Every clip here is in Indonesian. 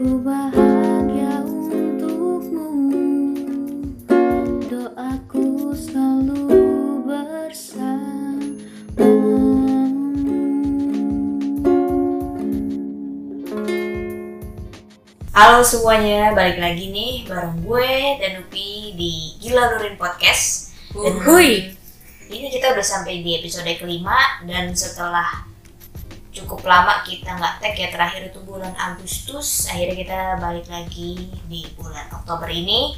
Ku bahagia untukmu Doaku selalu bersamamu Halo semuanya, balik lagi nih bareng gue dan Upi di Gila Nurin Podcast. Dan Uhuy. Ini kita udah sampai di episode kelima dan setelah cukup lama kita nggak tag ya terakhir itu bulan Agustus, akhirnya kita balik lagi di bulan Oktober ini.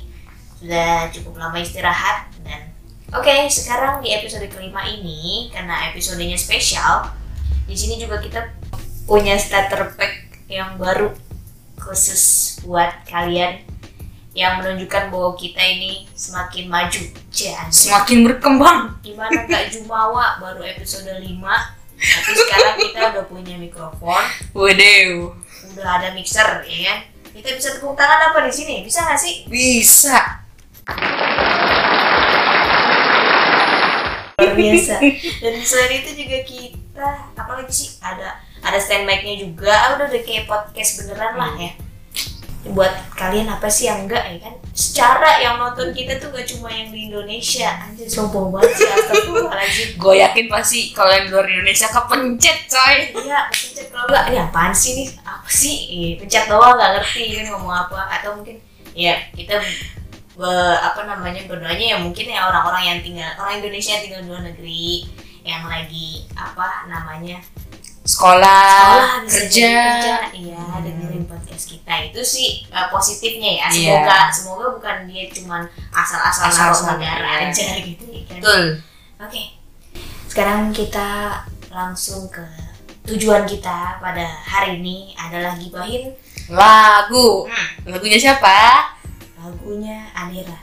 Sudah cukup lama istirahat dan oke sekarang di episode kelima ini karena episodenya spesial, di sini juga kita punya starter pack yang baru khusus buat kalian yang menunjukkan bahwa kita ini semakin maju. Jangan Semakin berkembang. gimana Kak Jumawa baru episode 5 tapi sekarang kita udah punya mikrofon, Waduh. udah ada mixer ya kan. Kita bisa tepuk tangan apa di sini? Bisa nggak sih? Bisa. Luar biasa. Dan selain itu juga kita apalagi sih ada ada stand mic-nya juga. Ah, udah udah kayak podcast beneran lah ya. Buat kalian apa sih yang enggak ya kan? Secara yang nonton kita tuh gak cuma yang di Indonesia. Anjir sombong banget sih astagfirullahaladzim. Gue yakin pasti kalau yang luar Indonesia kepencet coy. Iya, pencet kalau enggak, ini apaan sih nih? Apa sih? Eh, pencet doang nggak ngerti kan ngomong apa atau mungkin ya kita be- apa namanya berdoanya ya mungkin ya orang-orang yang tinggal orang Indonesia yang tinggal di luar negeri yang lagi apa namanya Sekolah, sekolah kerja. kerja iya Hmm. dengerin podcast kita itu sih uh, positifnya ya Iya. semoga semoga bukan dia cuman asal-asal naruh Asal-asal, negara iya. aja gitu ya kan Betul. Oke, sekarang kita langsung ke tujuan kita pada hari ini adalah gibahin Lagu. Hmm. Lagunya siapa? lagunya Adera.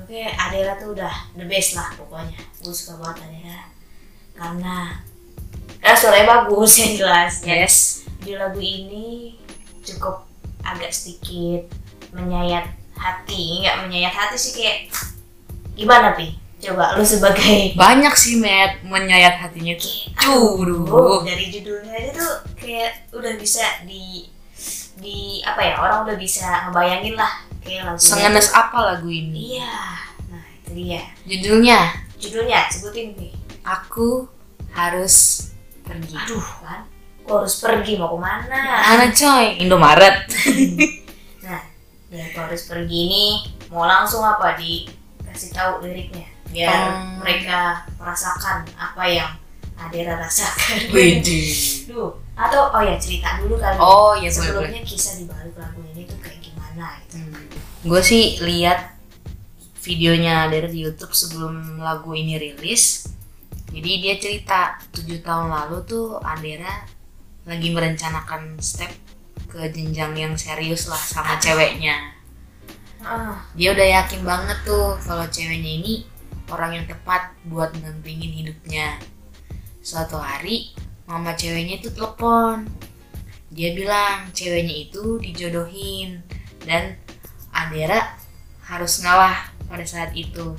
Oke, Adera tuh udah the best lah pokoknya. Gue suka banget Adera karena eh, suaranya bagus yang jelas. Yes. Di lagu ini cukup agak sedikit menyayat hati, nggak menyayat hati sih kayak gimana pi? Coba lu sebagai Banyak sih Matt menyayat hatinya tuh. Aduh, Cuduh. dari judulnya aja tuh kayak udah bisa di di apa ya orang udah bisa ngebayangin lah kayak lagunya. Sengenes apa lagu ini? Iya, nah itu dia. Judulnya Judulnya sebutin nih. Aku harus pergi. Aduh kan, gua harus pergi mau ke mana? Mana coy? Indomaret. Nah, ya gua harus pergi ini mau langsung apa dikasih tahu liriknya biar Hmm. mereka merasakan apa yang Adera rasakan. Widih. Duh, atau oh ya cerita dulu kali. Oh iya boleh boleh. sebelumnya kisah di balik lagu ini tuh kayak gimana gitu. Gue sih lihat videonya dari di YouTube sebelum lagu ini rilis. Jadi dia cerita tujuh tahun lalu tuh Adera lagi merencanakan step ke jenjang yang serius lah sama ceweknya. Ah, Dia udah yakin banget tuh kalau ceweknya ini orang yang tepat buat mendampingin hidupnya. Suatu hari mama ceweknya itu telepon. Dia bilang ceweknya itu dijodohin dan Adera harus ngalah pada saat itu.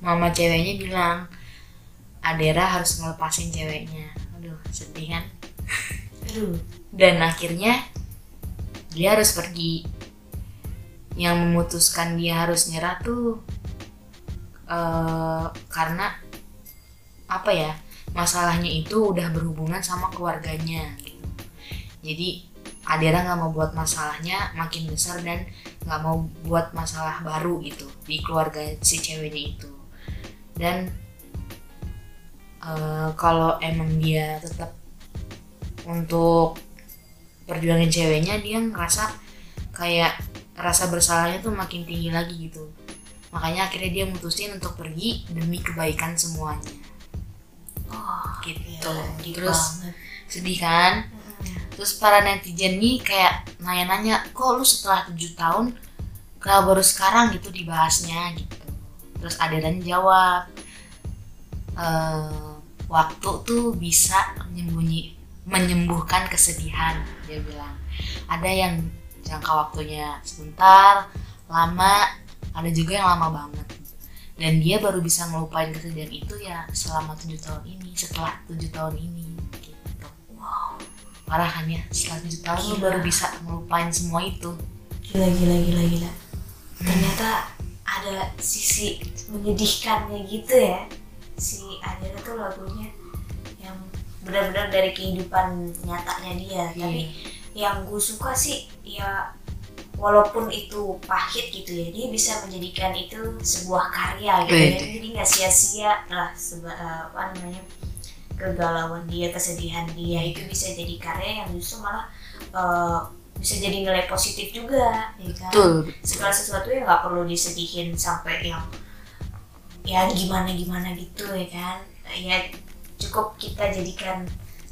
Mama ceweknya bilang Adera harus ngelepasin ceweknya. Aduh, sedih kan? Dan akhirnya dia harus pergi. Yang memutuskan dia harus nyerah tuh eh, karena apa ya masalahnya itu udah berhubungan sama keluarganya gitu. Jadi Adera nggak mau buat masalahnya makin besar dan nggak mau buat masalah baru gitu di keluarga si ceweknya itu. Dan eh, kalau emang dia tetap untuk perjuangan ceweknya dia ngerasa kayak rasa bersalahnya tuh makin tinggi lagi gitu. Makanya akhirnya dia mutusin untuk pergi demi kebaikan semuanya. Oh, gitu. deep terus banget. sedih kan? Terus para netizen nih kayak nanya-nanya kok lu setelah tujuh tahun kenapa baru sekarang? Gitu dibahasnya gitu. Terus Aderan jawab "Eh, waktu tuh bisa menyembunyi menyembuhkan kesedihan dia bilang. Ada yang jangka waktunya sebentar lama ada juga yang lama banget. Dan dia baru bisa ngelupain kesedihan itu ya selama tujuh tahun ini setelah tujuh tahun ini gitu. Wow parah kan ya? Setelah tujuh tahun lu Gila. baru bisa melupain semua itu. Gila gila gila gila. Ternyata ada sisi menyedihkannya gitu ya. Si Adele tuh lagunya benar-benar dari kehidupan nyatanya dia. Tapi yang gue suka sih ya walaupun itu pahit gitu ya dia bisa menjadikan itu sebuah karya gitu ya. Wede. jadi nggak sia-sia lah seba, eh, apa namanya kegalauan dia kesedihan dia. Itu bisa jadi karya yang justru malah eh, bisa jadi nilai positif juga ya kan? Betul. Segala sesuatu yang nggak perlu disedihin sampai yang ya gimana gimana gitu ya kan? Ya cukup kita jadikan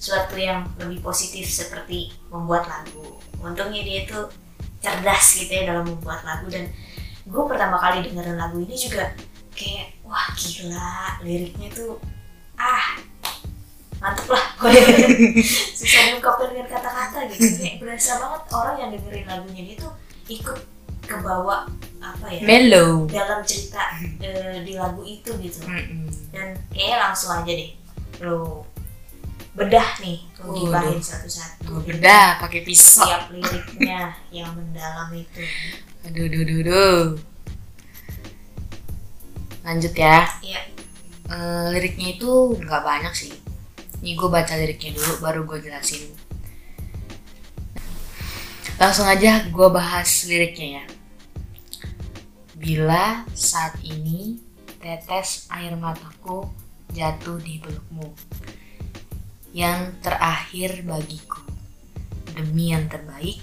suatu yang lebih positif seperti membuat lagu. Untungnya dia itu cerdas gitu ya dalam membuat lagu dan gue pertama kali dengerin lagu ini juga kayak wah gila liriknya tuh ah mantep lah. Susah diungkapin dengan kata-kata gitu. Kayak berasa banget orang yang dengerin lagunya dia tuh ikut kebawa apa ya mellow. dalam cerita eh, di lagu itu gitu. Dan kayaknya langsung aja deh lo bedah nih lo gibahin satu-satu. Bedah pakai pisau. Siap liriknya yang mendalam itu. Aduh aduh aduh, aduh. lanjut ya. Ya Eh, liriknya itu nggak banyak sih. Ini gue baca liriknya dulu baru gue jelasin. Langsung aja gue bahas liriknya ya. Bila saat ini tetes air mataku jatuh di pelukmu yang terakhir bagiku. Demi yang terbaik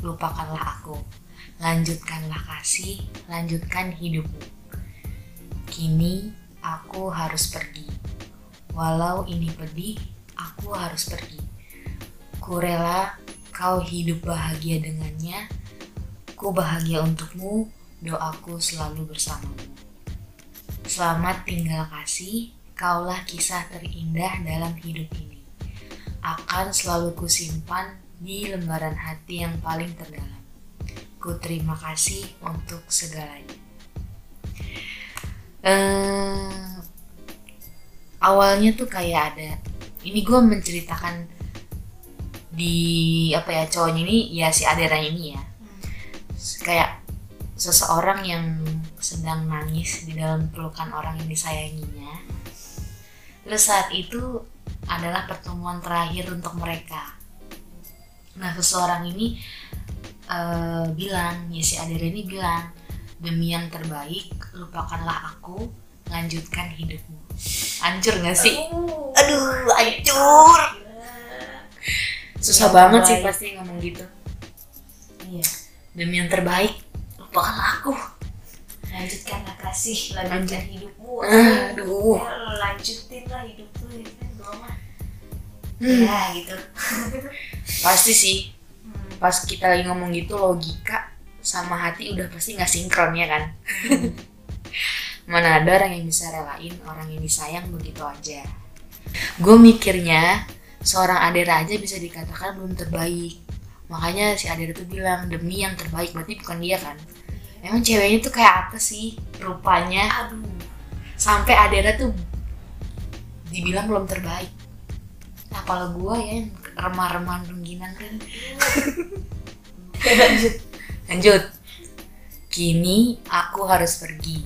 lupakanlah aku. Lanjutkanlah kasih lanjutkan hidupmu. Kini aku harus pergi. Walau ini pedih aku harus pergi. Ku rela kau hidup bahagia dengannya. Ku bahagia untukmu. Doaku selalu bersamamu. Selamat tinggal kasih kaulah kisah terindah dalam hidup ini. Akan selalu kusimpan di lembaran hati yang paling terdalam. Ku terima kasih untuk segalanya. Eh awalnya tuh kayak ada ini gue menceritakan di apa ya cowoknya ini ya si Adera ini ya. Kayak seseorang yang sedang nangis di dalam pelukan orang yang disayanginya terus saat itu adalah pertemuan terakhir untuk mereka. Nah seseorang ini eh, bilang ya si Adera ini bilang demi yang terbaik lupakanlah aku lanjutkan hidupmu hancur gak sih? Aduh, hancur. susah Yang banget sih terbaik. pasti ngomong gitu. Iya. Demi yang terbaik lupakanlah aku. Lanjutkanlah kasih lanjutkan hidupmu aduh. Ya, lanjutin lah hidup lu ya kan gua mah Hmm. ya gitu. Pasti sih. Hmm. pas kita lagi ngomong gitu logika sama hati udah pasti nggak sinkron ya kan? Mana ada orang yang bisa relain orang yang disayang begitu aja. Gue mikirnya seorang Adera aja bisa dikatakan belum terbaik. Makanya si Adera tuh bilang demi yang terbaik. Berarti bukan dia kan? Emang ceweknya tuh kayak apa sih rupanya? Aduh sampai Adera tuh dibilang belum terbaik nah kalau gue ya yang remah-remah rengginan kan lanjut Lanjut. Kini aku harus pergi.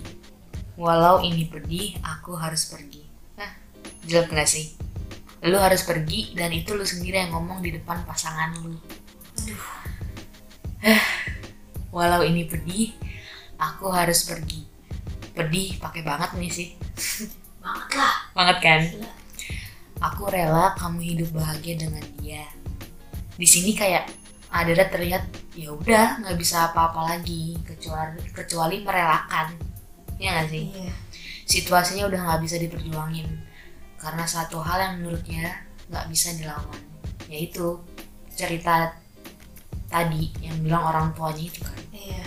Walau ini pedih, aku harus pergi. Nah, jelek gak sih? Lu harus pergi dan itu lu sendiri yang ngomong di depan pasangan lu. Walau ini pedih, aku harus pergi. Pedih pakai banget nih sih. banget lah Banget kan? Gila. Aku rela kamu hidup bahagia dengan dia. Di sini kayak Adera terlihat ya udah nggak bisa apa-apa lagi kecuali kecuali merelakan. Ya nggak sih? iya Situasinya udah nggak bisa diperjuangin karena satu hal yang menurutnya nggak bisa dilawan, yaitu cerita tadi yang bilang orang tuanya itu kan. iya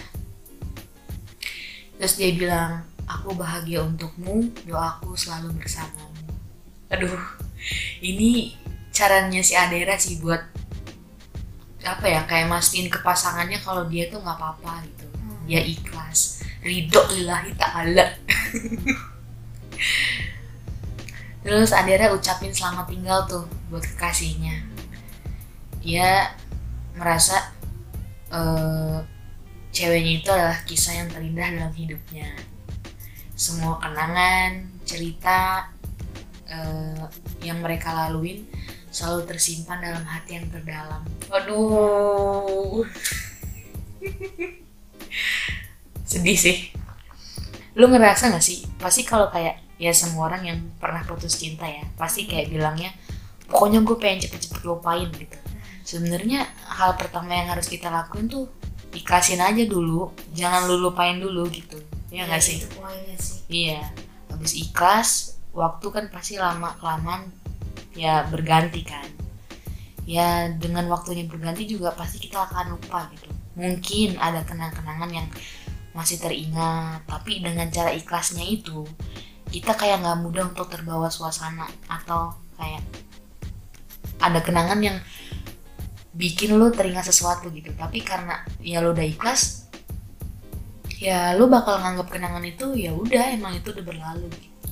Terus dia bilang, aku bahagia untukmu, doaku selalu bersamamu. Aduh, ini caranya si Adera sih buat apa ya kayak mastiin ke pasangannya kalau dia tuh nggak apa-apa gitu. Hmm. Dia ikhlas, ridho lillahi ta'ala. Terus Adera ucapin selamat tinggal tuh buat kekasihnya. dia merasa eh, ceweknya itu adalah kisah yang terindah dalam hidupnya semua kenangan cerita eh, yang mereka laluin selalu tersimpan dalam hati yang terdalam. Waduh sedih sih. Lu ngerasa gak sih? Pasti kalau kayak ya semua orang yang pernah putus cinta ya pasti kayak bilangnya pokoknya gue pengen cepet-cepet lupain gitu. Sebenarnya hal pertama yang harus kita lakuin tuh ikhlasin aja dulu jangan lu lupain dulu gitu. Ya nggak sih? itu sih iya. Habis ikhlas waktu kan pasti lama kelamaan ya berganti kan. Ya dengan waktunya berganti juga pasti kita akan lupa gitu. Mungkin ada kenang-kenangan yang masih teringat tapi dengan cara ikhlasnya itu kita kayak nggak mudah untuk terbawa suasana atau kayak ada kenangan yang bikin lu teringat sesuatu gitu. Tapi karena ya lu udah ikhlas ya lu bakal nganggap kenangan itu ya udah emang itu udah berlalu.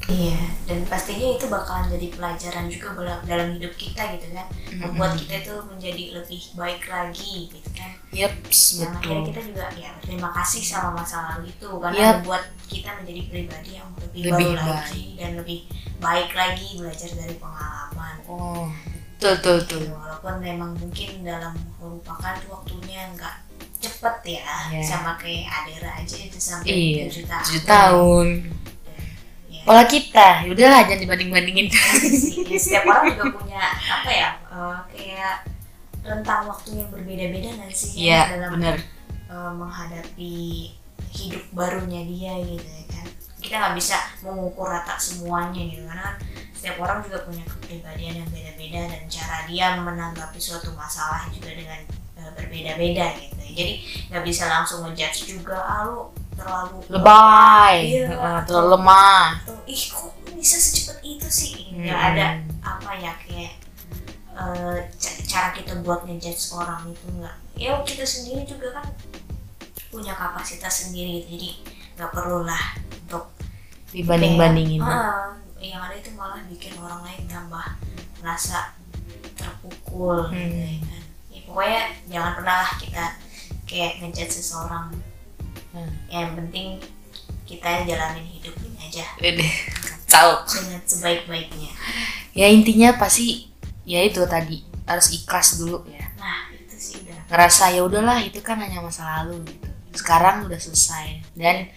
Iya, dan pastinya itu bakalan jadi pelajaran juga dalam hidup kita gitu kan. Membuat kita itu menjadi lebih baik lagi gitu kan. Yeps, Dan akhirnya betul. kita juga ya berterima kasih sama masa lalu itu karena Yap. membuat kita menjadi pribadi yang lebih, Lebih baru baik. lagi dan lebih baik lagi belajar dari pengalaman. Oh, betul betul betul. Gitu, Walaupun memang mungkin dalam melupakan tuh waktunya nggak cepet ya, Iya. sama kayak Adera aja itu sampai Iya, tujuh tahun. tujuh tahun. Ya. Pola kita, yaudahlah jangan dibanding-bandingin. sih. Ya, setiap orang juga punya apa ya eh, kayak rentang waktu yang berbeda-beda nggak sih ya, Iya, dalam bener. eh, menghadapi hidup barunya dia gitu ya kan kita nggak bisa mengukur rata semuanya gitu karena kan setiap orang juga punya kepribadian yang beda-beda dan cara dia menanggapi suatu masalah juga dengan eh, berbeda-beda gitu jadi nggak bisa langsung ngejudge juga ah lu terlalu Lebay, Iya. Terlalu lemah. ih kok bisa secepat itu sih nggak Hmm. ada apa ya kayak ca- cara kita buat ngejudge orang itu nggak ya kita sendiri juga kan punya kapasitas sendiri gitu. jadi nggak perlu lah untuk Dibanding-bandingin. kayak, "Ah, yang ada itu malah bikin orang lain tambah merasa terpukul gitu Hmm. ya kan ya, pokoknya jangan pernah lah kita kayak ngejudge seseorang Hmm. yang penting kita jalanin hidup ini aja kacau. dengan sebaik-baiknya Ya intinya pasti ya itu tadi harus ikhlas dulu ya. nah itu sih udah Ngerasa ya udahlah itu kan hanya masa lalu gitu. Sekarang udah selesai dan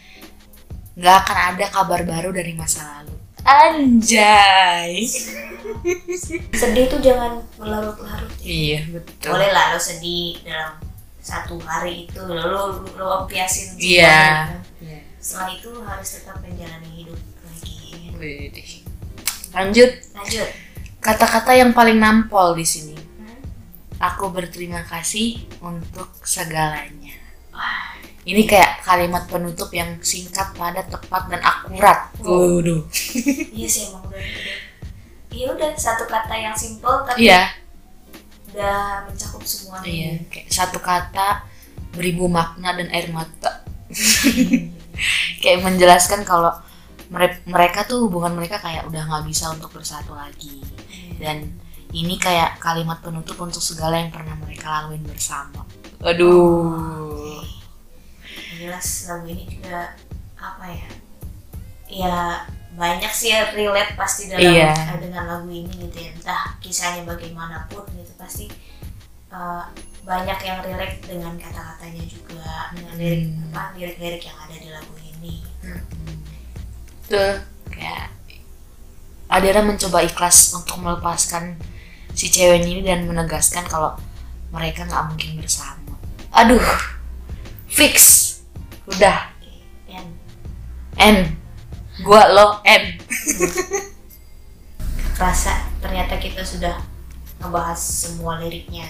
nggak akan ada kabar baru dari masa lalu. Anjay. sedih tuh jangan berlarut-larut ya. Iya betul. boleh lah lo sedih dalam satu hari itu lo lo, lampiasin Iya. semuanya. setelah itu lo harus tetap menjalani hidup lagi Widih. Lanjut lanjut kata-kata yang paling nampol di sini. Hmm? Aku berterima kasih untuk segalanya. Wah, Ini kayak kalimat penutup yang singkat, padat, tepat, dan akurat. Oh. Waduh. iya sih emang udah iya udah satu kata yang simple tapi Iya, udah mencakup semuanya iya. Kayak satu kata beribu makna dan air mata. kayak menjelaskan kalau mere- mereka tuh hubungan mereka kayak udah nggak bisa untuk bersatu lagi. Dan ini kayak kalimat penutup untuk segala yang pernah mereka laluin bersama. Aduh. Oke. Yang jelas lagu ini juga apa ya ya banyak sih yang relate pasti dalam Iya. dengan lagu ini gitu ya entah kisahnya bagaimanapun gitu pasti eh, banyak yang relate dengan kata-katanya juga dengan lirik Hmm. apa lirik-lirik yang ada di lagu ini Tuh, kayak Adera mencoba ikhlas untuk melepaskan si cewek ini dan menegaskan kalau mereka nggak mungkin bersama. Aduh, fix, udah, dan N, gua lo N. rasa ternyata kita sudah ngebahas semua liriknya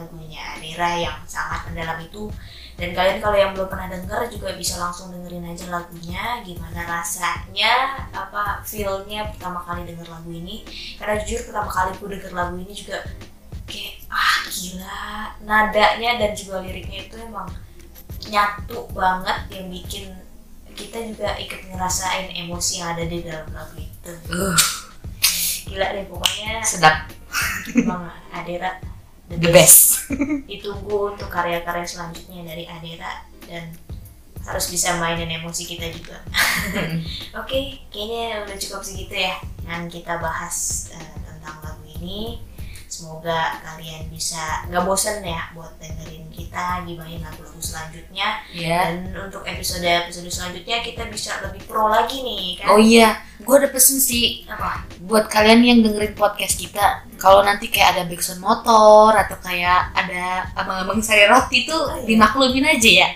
lagunya Adira yang sangat mendalam itu. Dan kalian kalau yang belum pernah denger juga bisa langsung dengerin aja lagunya gimana rasanya apa feelnya pertama kali denger lagu ini. Karena jujur pertama kali aku denger lagu ini juga kayak ah gila. Nadanya dan juga liriknya itu emang nyatu banget yang bikin kita juga ikut ngerasain emosi yang ada di dalam lagu itu. Uh, gila deh pokoknya sedap. emang Adera the best ditunggu untuk karya-karya selanjutnya dari Adera dan harus bisa mainin emosi kita juga. Oke, kayaknya udah cukup segitu ya yang kita bahas eh, tentang lagu ini. Semoga kalian bisa nggak bosen ya buat dengerin kita gimana lagu-lagu selanjutnya ya dan untuk episode episode selanjutnya kita bisa lebih pro lagi nih kan? oh iya gue ada pesen sih Apa? buat kalian yang dengerin podcast kita kalau nanti kayak ada backsound motor atau kayak ada abang-abang sari roti tuh Oh, iya. dimaklumin aja ya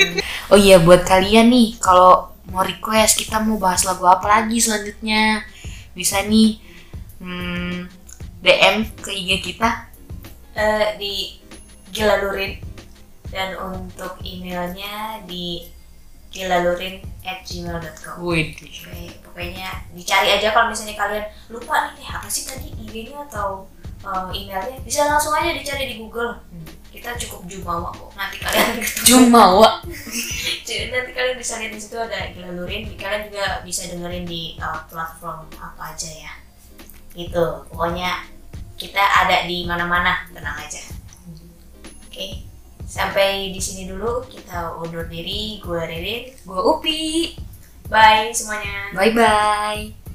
oh iya buat kalian nih kalau mau request kita mau bahas lagu apa lagi selanjutnya bisa nih hmm, DM ke IG kita Eh, di gilalurin dan untuk emailnya di gilalurin at gmail.com pokoknya dicari aja kalau misalnya kalian lupa nih, eh, apa sih tadi IG-nya atau eh, emailnya bisa langsung aja dicari di Google. Kita cukup jumawa kok. Nanti kalian Jumawa. Jadi nanti kalian bisa lihat di situ ada gilalurin. Kalian juga bisa dengerin di eh, platform apa aja ya. Itu pokoknya kita ada di mana-mana, tenang aja. Oke, sampai di sini dulu kita undur diri. Gue Ririn, Gue Upi. bye semuanya. Bye bye.